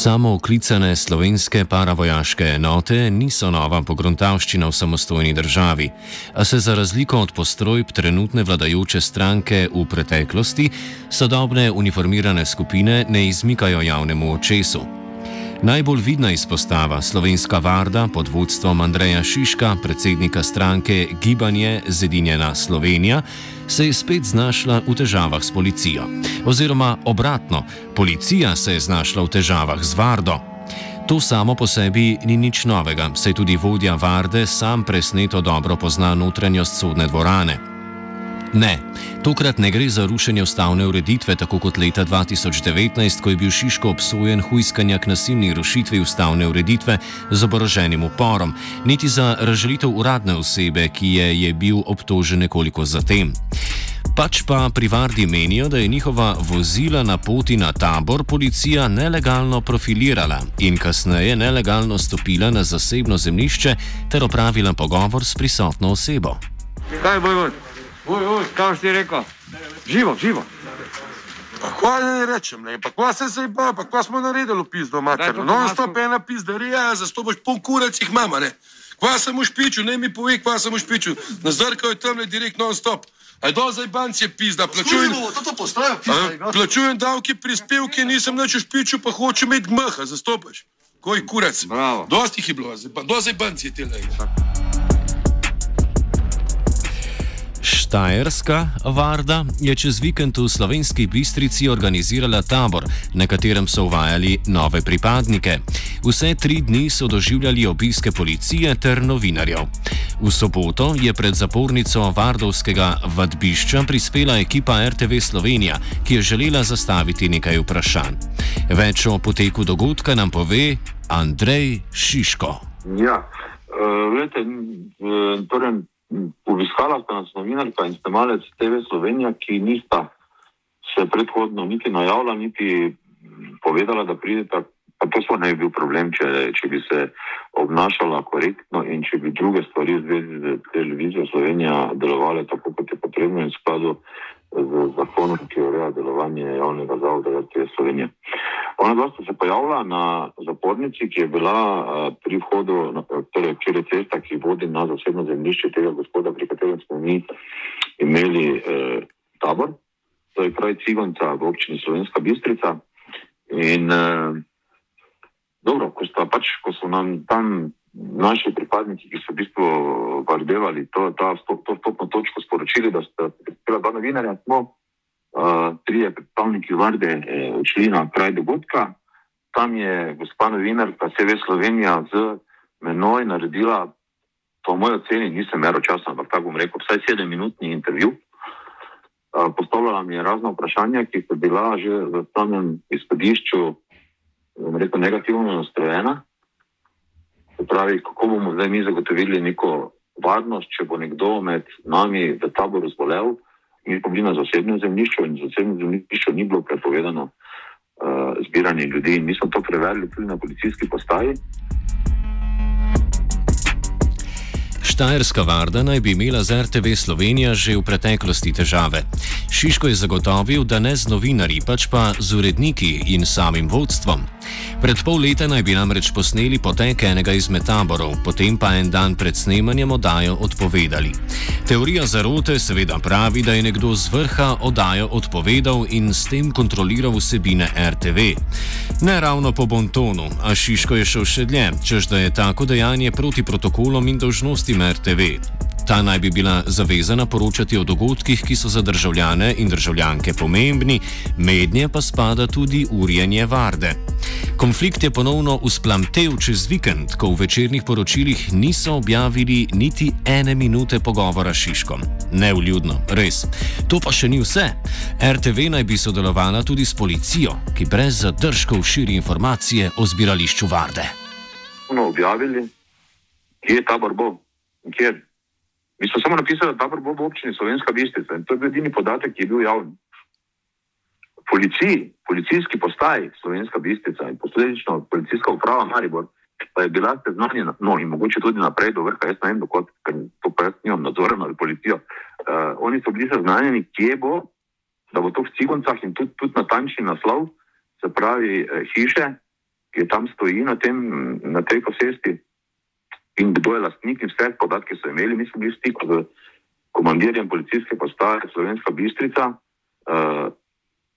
Samo oklicane slovenske paravojaške enote niso nova pogruntavščina v samostojni državi, a se za razliko od postrojb trenutne vladajoče stranke v preteklosti, sodobne uniformirane skupine ne izmikajo javnemu očesu. Najbolj vidna izpostava slovenska varda pod vodstvom Andreja Šiška, predsednika stranke Gibanje Zedinjena Slovenija, se je spet znašla v težavah s policijo. Oziroma obratno, policija se je znašla v težavah z vardo. To samo po sebi ni nič novega, saj tudi vodja varde sam presneto dobro pozna notranjost sodne dvorane. Ne, tokrat ne gre za rušenje ustavne ureditve, tako kot leta 2019, ko je bil Šiško obsojen huiskanja k nasilni rušitvi ustavne ureditve z oboroženim uporom, niti za razžalitev uradne osebe, ki je, je bil obtožen nekoliko zatem. Pač pa pri Vardi menijo, da je njihova vozila na poti na tabor policija nelegalno profilirala in kasneje nelegalno stopila na zasebno zemljišče ter opravila pogovor s prisotno osebo. Kaj bo, bo? Uj, uj, kaj si rekel? Živo, živo. Kaj ne rečem, ne? pa kva se zdaj ba, pa kva smo naredili v pizdo, mater. to No, masko- stop ena pizdarija, zastopaš pol kurac jih mama, ne? Kva sem v špiču, ne mi pove, kva sem v špiču. Nazrkajo tam le direkt non stop. Aj do zdaj banci je pizda, plačujem. to to postajo, A, Plačujem davke, prispevke, nisem nič v špiču, pa hočem imeti gmaha, zastopaš. Koj kurac. Bravo. Dosti jih je bilo, pa- do zdaj banci je tele. Štajerska varda je čez vikend v slovenski bistrici organizirala tabor, na katerem so uvajali nove pripadnike. Vse tri dni so doživljali obiske policije ter novinarjev. V soboto je pred zapornico Vardovskega vadbišča prispela ekipa RTV Slovenija, ki je želela zastaviti nekaj vprašanj. Več o poteku dogodka nam pove Andrej Šiško. Ja, uh, gledajte, uh, torej, m, obiskala sta nas novinarka in snemalec TV Slovenija, ki nista se predhodno niti najavila, niti m, povedala, da prideta. Pa to sploh ne bi bil problem, če, če bi se obnašala korektno in če bi druge stvari v zvezi z televizijo Slovenija delovale tako, kot je potrebno in skladu z zakonom, ki ureja delovanje javnega zavoda RTV Slovenije. Ona dva sta se pojavila na zapornici, ki je bila pri vhodu, torej kjer je cesta, ki vodi na zasebno zemljišče tega gospoda, pri katerem smo mi imeli uh, tabor, to je kraj Cigonca v občini Slovenska Bistrica. In uh, dobro, ko, sta pač, ko so nam tam naši pripadniki, ki so v bistvu vardevali to, vstop, to vstopno točko, sporočili, da sta prispela dva novinarja, smo uh, trije predstavniki varde eh, odšli na kraj dogodka. Tam je gospa novinarka CV Slovenija z menoj naredila, po mojem oceni, nisem imel časa, ampak tako bom rekel, vsaj sedemminutni intervju. Uh, postavljala mi je razna vprašanja, ki so bila že v samem izhodišču, rekel, negativno nastrojena. Se pravi, kako bomo zdaj mi zagotovili neko varnost, če bo nekdo med nami v taboru zbolel. Mi smo bili na zasebnem zemljišču in zasebnem zemljišču ni bilo prepovedano uh, zbiranje ljudi. In mi smo to preverili tudi na policijski postaji. Štajerska varda naj bi imela z RTV Slovenija že v preteklosti težave. Šiško je zagotovil, da ne z novinarji, pač pa z uredniki in samim vodstvom. Pred pol leta naj bi namreč posneli potek enega izmed taborov, potem pa en dan pred snemanjem oddajo odpovedali. Teorija zarote seveda pravi, da je nekdo z vrha oddajo odpovedal in s tem kontroliral vsebine RTV. Ne ravno po bontonu, a Šiško je šel še dlje, čež da je tako dejanje proti protokolom in dolžnostim RTV. Ta naj bi bila zavezana poročati o dogodkih, ki so za državljane in državljanke pomembni, mednje pa spada tudi urjenje varde. Konflikt je ponovno usplamtev čez vikend, ko v večernih poročilih niso objavili niti ene minute pogovora s Šiškom. Neuljudno, res. To pa še ni vse. RTV naj bi sodelovala tudi s policijo, ki brez zadržkov širi informacije o zbirališču varde. Smo objavili, kje je tabor bo in kjer. Mi smo samo napisali, da tabor bo v občini Slovenska Bistrica in to je bil edini podatek, ki je bil javni. Policiji, policijski postaji Slovenska Bistrica in posledično policijska uprava Maribor pa je bila seznanjena, no in mogoče tudi naprej do vrha, jaz ne vem, dokot, ker to pa jaz nimam nadzora nad policijo. Uh, oni so bili seznanjeni, kje bo, da bo to v Cigoncah in tudi, tudi natančni naslov, se pravi eh, hiše, ki tam stoji na, tem, na tej posesti in kdo je lastnik in vse podatke so imeli. Mi smo bili v stiku z komandirjem policijske postaje Slovenska Bistrica. Uh,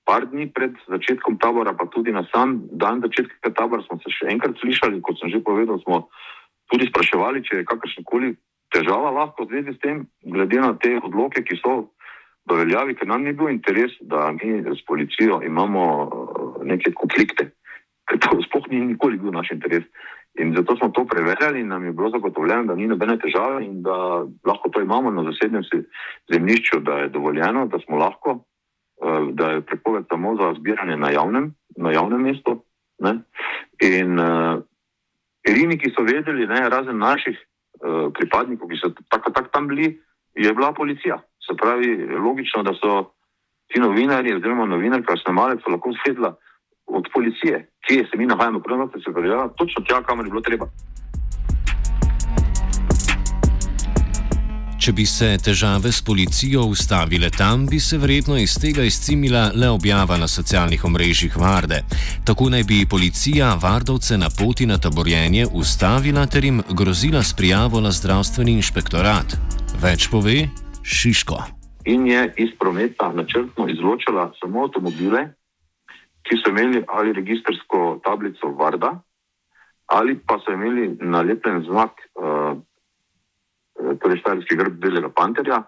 par dni pred začetkom tabora, pa tudi na sam dan začetka tabora, smo se še enkrat slišali, kot sem že povedal, smo tudi spraševali, če je kakršna koli težava lahko v zvezi s tem, glede na te odloke, ki so v veljavi, ker nam ni bil interes, da mi s policijo imamo uh, neke konflikte, ker to sploh ni nikoli bil naš interes. In zato smo to preverjali in nam je bilo zagotovljeno, da ni nobene težave in da lahko to imamo na zasebnem zemljišču, da je dovoljeno, da smo lahko Eh, da je prepoved samo za zbiranje na javnem, na javnem mestu. Ne? In uh, edini, ki so vedeli, ne, razen naših uh, pripadnikov, ki so tako tak tam bili, je bila policija. Se pravi, logično, da so ti novinari, oziroma novinarka, snemalec, lahko svedla od policije, kje se mi nahajamo, prvo se pravi, točno tja, kamor je bilo treba. Če bi se težave s policijo ustavile tam, bi se verjetno iz tega izcimila le objava na socialnih omrežjih Varde. Tako naj bi policija Vardovce na poti na taborjenje ustavila ter jim grozila s prijavo na zdravstveni inšpektorat. Več pove Šiško. In je iz prometa načrtno izločila samo avtomobile, ki so imeli ali registrsko tablico Varda, ali pa so imeli nalepljen znak. Uh, torej štajerski grb belega panterja,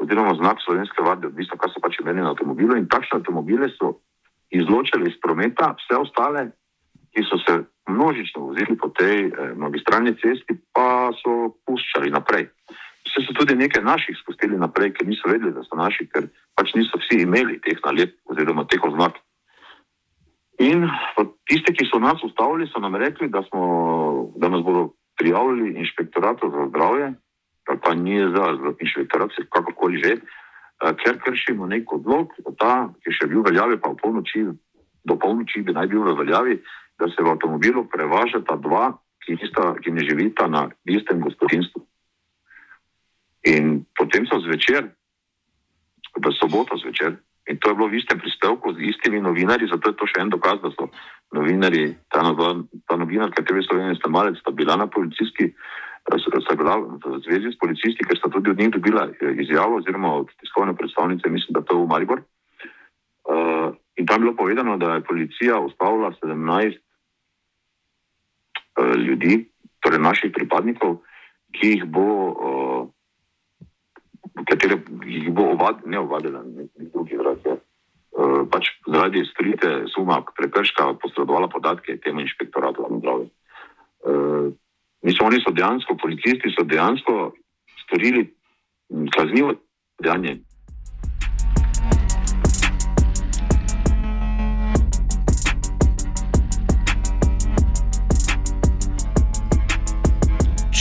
oziroma znak slovenske varde, odvisno, kaj so pač imeli na avtomobilu. In takšne avtomobile so izločili iz prometa, vse ostale, ki so se množično vozili po tej eh, magistralni cesti, pa so puščali naprej. Vse so tudi nekaj naših spustili naprej, ker niso vedeli, da so naši, ker pač niso vsi imeli teh nalep oziroma teh oznak. In tisti, ki so nas ustavili, so nam rekli, da, smo, da nas bodo prijavili inšpektoratu za zdravje, ali pa ni za inšpektorat, kakorkoli že, eh, ker kršimo nek odlog, ta, ki še bil v veljavi, pa v polnoči, do polnoči bi naj bil v veljavi, da se v avtomobilu prevažata dva, ki, nista, ki ne živita na istem gospodinstvu. In potem so zvečer, v soboto zvečer, in to je bilo v istem prispevku z istimi novinarji, zato je to še en dokaz, da so novinari, ta, ta novinarka TV Slovenije, sta malec, sta bila na policijski sta bila v zvezi s policisti, ker sta tudi od njih dobila eh, izjavo, oziroma od tiskovne predstavnice, mislim, da to je v Maribor. Uh, in tam je bilo povedano, da je policija ustavila 17 uh, eh, ljudi, torej naših pripadnikov, ki jih bo, uh, katere, jih bo ovad, ne ovadila, nekih drugih vrstah. Uh, pač zaradi storite suma prekrška posredovala podatke temu inšpektoratu za zdravje. Uh, Mislim, oni so dejansko, policisti so dejansko storili kaznivo dejanje.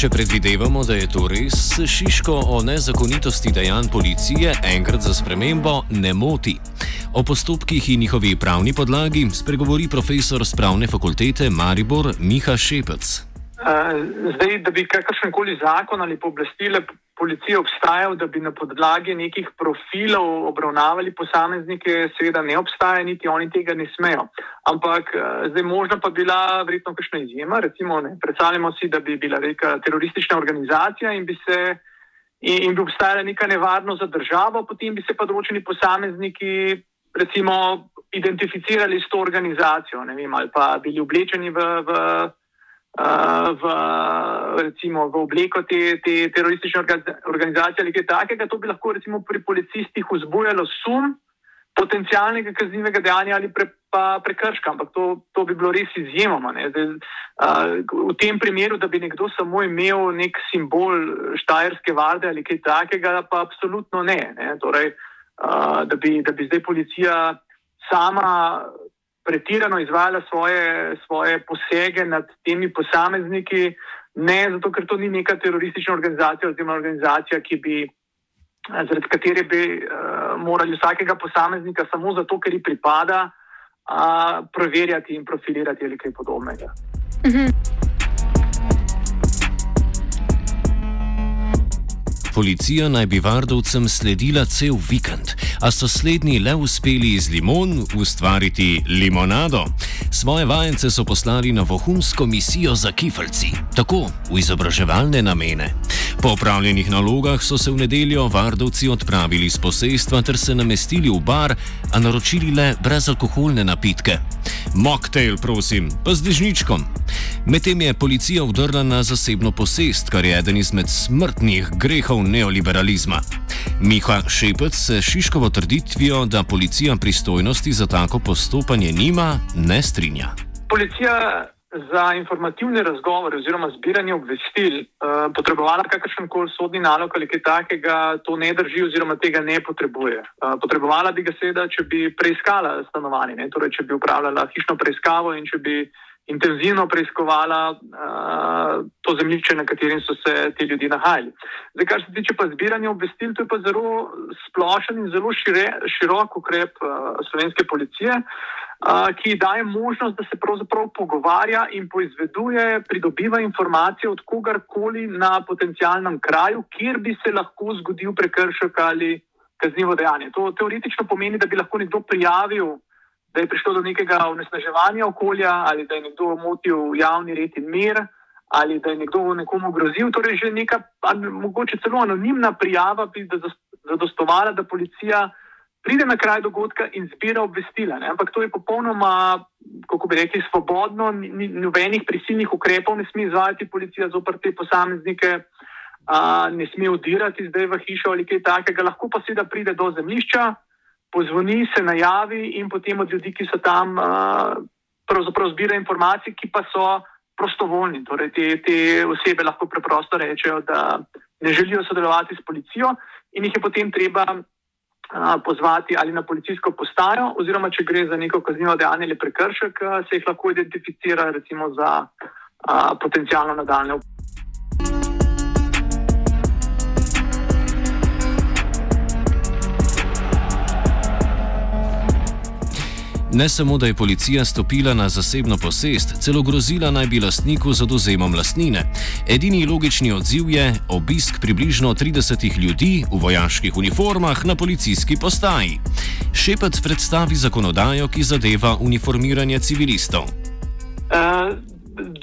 Če predvidevamo, da je to res, se Šiško o nezakonitosti dejanj policije enkrat za spremembo ne moti. O postopkih in njihovi pravni podlagi spregovori profesor z pravne fakultete Maribor Miha Šepec. Zdaj, da bi kakršen koli zakon ali pooblastile policije obstajal, da bi na podlagi nekih profilov obravnavali posameznike, seveda ne obstaja, niti oni tega ne smejo. Ampak zdaj možno pa bila verjetno kakšna izjema. Recimo, ne, predstavljamo si, da bi bila neka teroristična organizacija in bi se. In bi obstajala neka nevarnost za državo, potem bi se pa določeni posamezniki, recimo, identificirali s to organizacijo, vem, ali pa bili oblečeni v, v v, recimo, v obleko te, te teroristične organizacije ali kaj takega, to bi lahko recimo pri policistih vzbujalo sum potencijalnega kaznivega dejanja ali pre, pa prekrška, ampak to, to bi bilo res izjemoma. Zdaj, uh, v tem primeru, da bi nekdo samo imel nek simbol štajerske varde ali kaj takega, pa absolutno ne. ne? Torej, uh, da, bi, da bi zdaj policija sama pretirano izvajala svoje, svoje posege nad temi posamezniki, ne zato, ker to ni neka teroristična organizacija oziroma organizacija, ki bi. Zaradi katere bi uh, morali vsakega posameznika samo zato, ker ji pripada, uh, preverjati in profilirati ali kaj podobnega. Uh mhm. Policija naj bi vardovcem sledila cel vikend, a so slednji le uspeli iz limon ustvariti limonado. Svoje vajence so poslali na vohunsko misijo za kifrci, tako v izobraževalne namene. Po opravljenih nalogah so se v nedeljo vardovci odpravili z posestva ter se namestili v bar, a naročili le brezalkoholne napitke. Mocktail, prosim, pa z dežničkom. Medtem je policija vdrla na zasebno posest, kar je eden izmed smrtnih grehov neoliberalizma. Miha Šepec se Šiškovo trditvijo, da policija pristojnosti za tako postopanje nima, ne strinja. Policija za informativne razgovore oziroma zbiranje obvestil uh, potrebovala kakršen koli sodni nalog ali kaj takega, to ne drži oziroma tega ne potrebuje. Uh, potrebovala bi ga seveda, če bi preiskala stanovanje, torej če bi upravljala hišno preiskavo in če bi intenzivno preiskovala uh, to zemljišče, na katerem so se ti ljudje nahajali. Zdaj, kar se tiče pa zbiranja obvestil, to je pa zelo splošen in zelo šire, širok ukrep uh, slovenske policije, uh, ki daje možnost, da se pravzaprav pogovarja in poizveduje, pridobiva informacije od kogarkoli na potencialnem kraju, kjer bi se lahko zgodil prekršek ali kaznivo dejanje. To teoretično pomeni, da bi lahko nekdo prijavil da je prišlo do nekega onesnaževanja okolja, ali da je nekdo motil javni red in mir, ali da je nekdo nekomu grozil. Torej, že neka, mogoče celo anonimna prijava bi zadostovala, da policija pride na kraj dogodka in zbira obvestila. Ne? Ampak to je popolnoma, kako bi rekli, svobodno, ni nobenih prisilnih ukrepov ne sme izvajati policija zopr te posameznike. Uh, ne sme odirati zdaj v hišo ali kaj takega, lahko pa seveda pride do zemljišča, pozvoni, se najavi in potem od ljudi, ki so tam, pravzaprav zbira informacije, ki pa so prostovoljni. Torej, te, te osebe lahko preprosto rečejo, da ne želijo sodelovati s policijo in jih je potem treba pozvati ali na policijsko postajo, oziroma če gre za neko kaznivo dejanje ali prekršek, se jih lahko identificira recimo za potencijalno nadaljne. Ne samo, da je policija stopila na zasebno posest, celo grozila naj bi lastniku z oduzemom lastnine. Edini logični odziv je obisk približno 30 ljudi v vojaških uniformah na policijski postaji. Šepec predstavi zakonodajo, ki zadeva uniformiranje civilistov. Uh,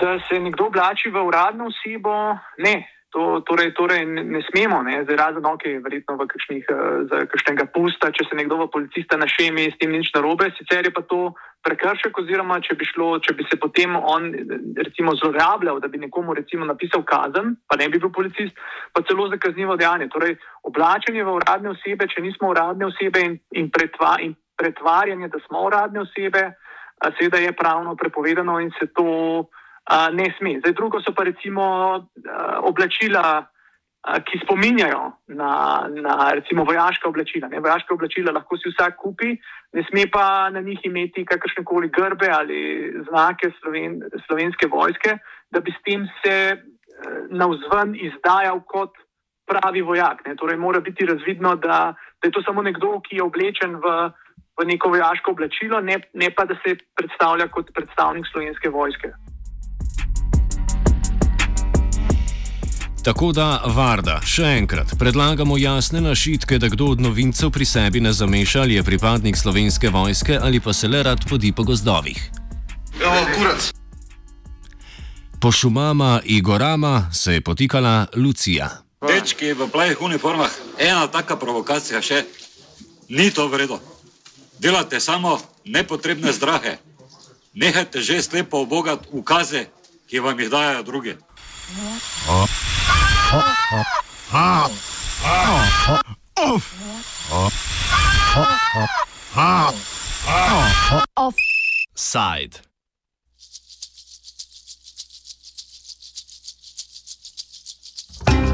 da se nekdo oblači v uradno osebo, ne. To, torej, torej ne, ne smemo, ne, zdaj razen ok, verjetno v kakšnih, uh, za kakšnega pusta, če se nekdo v policista našemi, s tem nič narobe, sicer je pa to prekršek, oziroma če bi, šlo, če bi se potem on recimo zlorabljal, da bi nekomu recimo napisal kazen, pa ne bi bil policist, pa celo za kaznivo dejanje. Torej, oblačenje v uradne osebe, če nismo uradne osebe in, in, pretva, in pretvarjanje, da smo uradne osebe, seveda je pravno prepovedano in se to ne sme. Zdaj, drugo so pa recimo oblačila, ki spominjajo na, na recimo vojaška oblačila. Ne? Vojaška oblačila lahko si vsak kupi, ne sme pa na njih imeti kakršne koli grbe ali znake sloven, slovenske vojske, da bi s tem se navzven izdajal kot pravi vojak. Ne? Torej, mora biti razvidno, da, da je to samo nekdo, ki je oblečen v, v neko vojaško oblačilo, ne, ne pa da se predstavlja kot predstavnik slovenske vojske. Tako da, Varda, še enkrat predlagamo jasne našitke, da kdo od novincev pri sebi ne zameša, ali je pripadnik slovenske vojske ali pa se le rad podi po gozdovih. Evo, kurac. Po šumama in gorama se je potikala Lucija. Dečki v plavih uniformah, ena taka provokacija še, ni to vredno. Delate samo nepotrebne zdrahe. Nehajte že slepo obogati ukaze, ki vam jih dajo druge. Offside.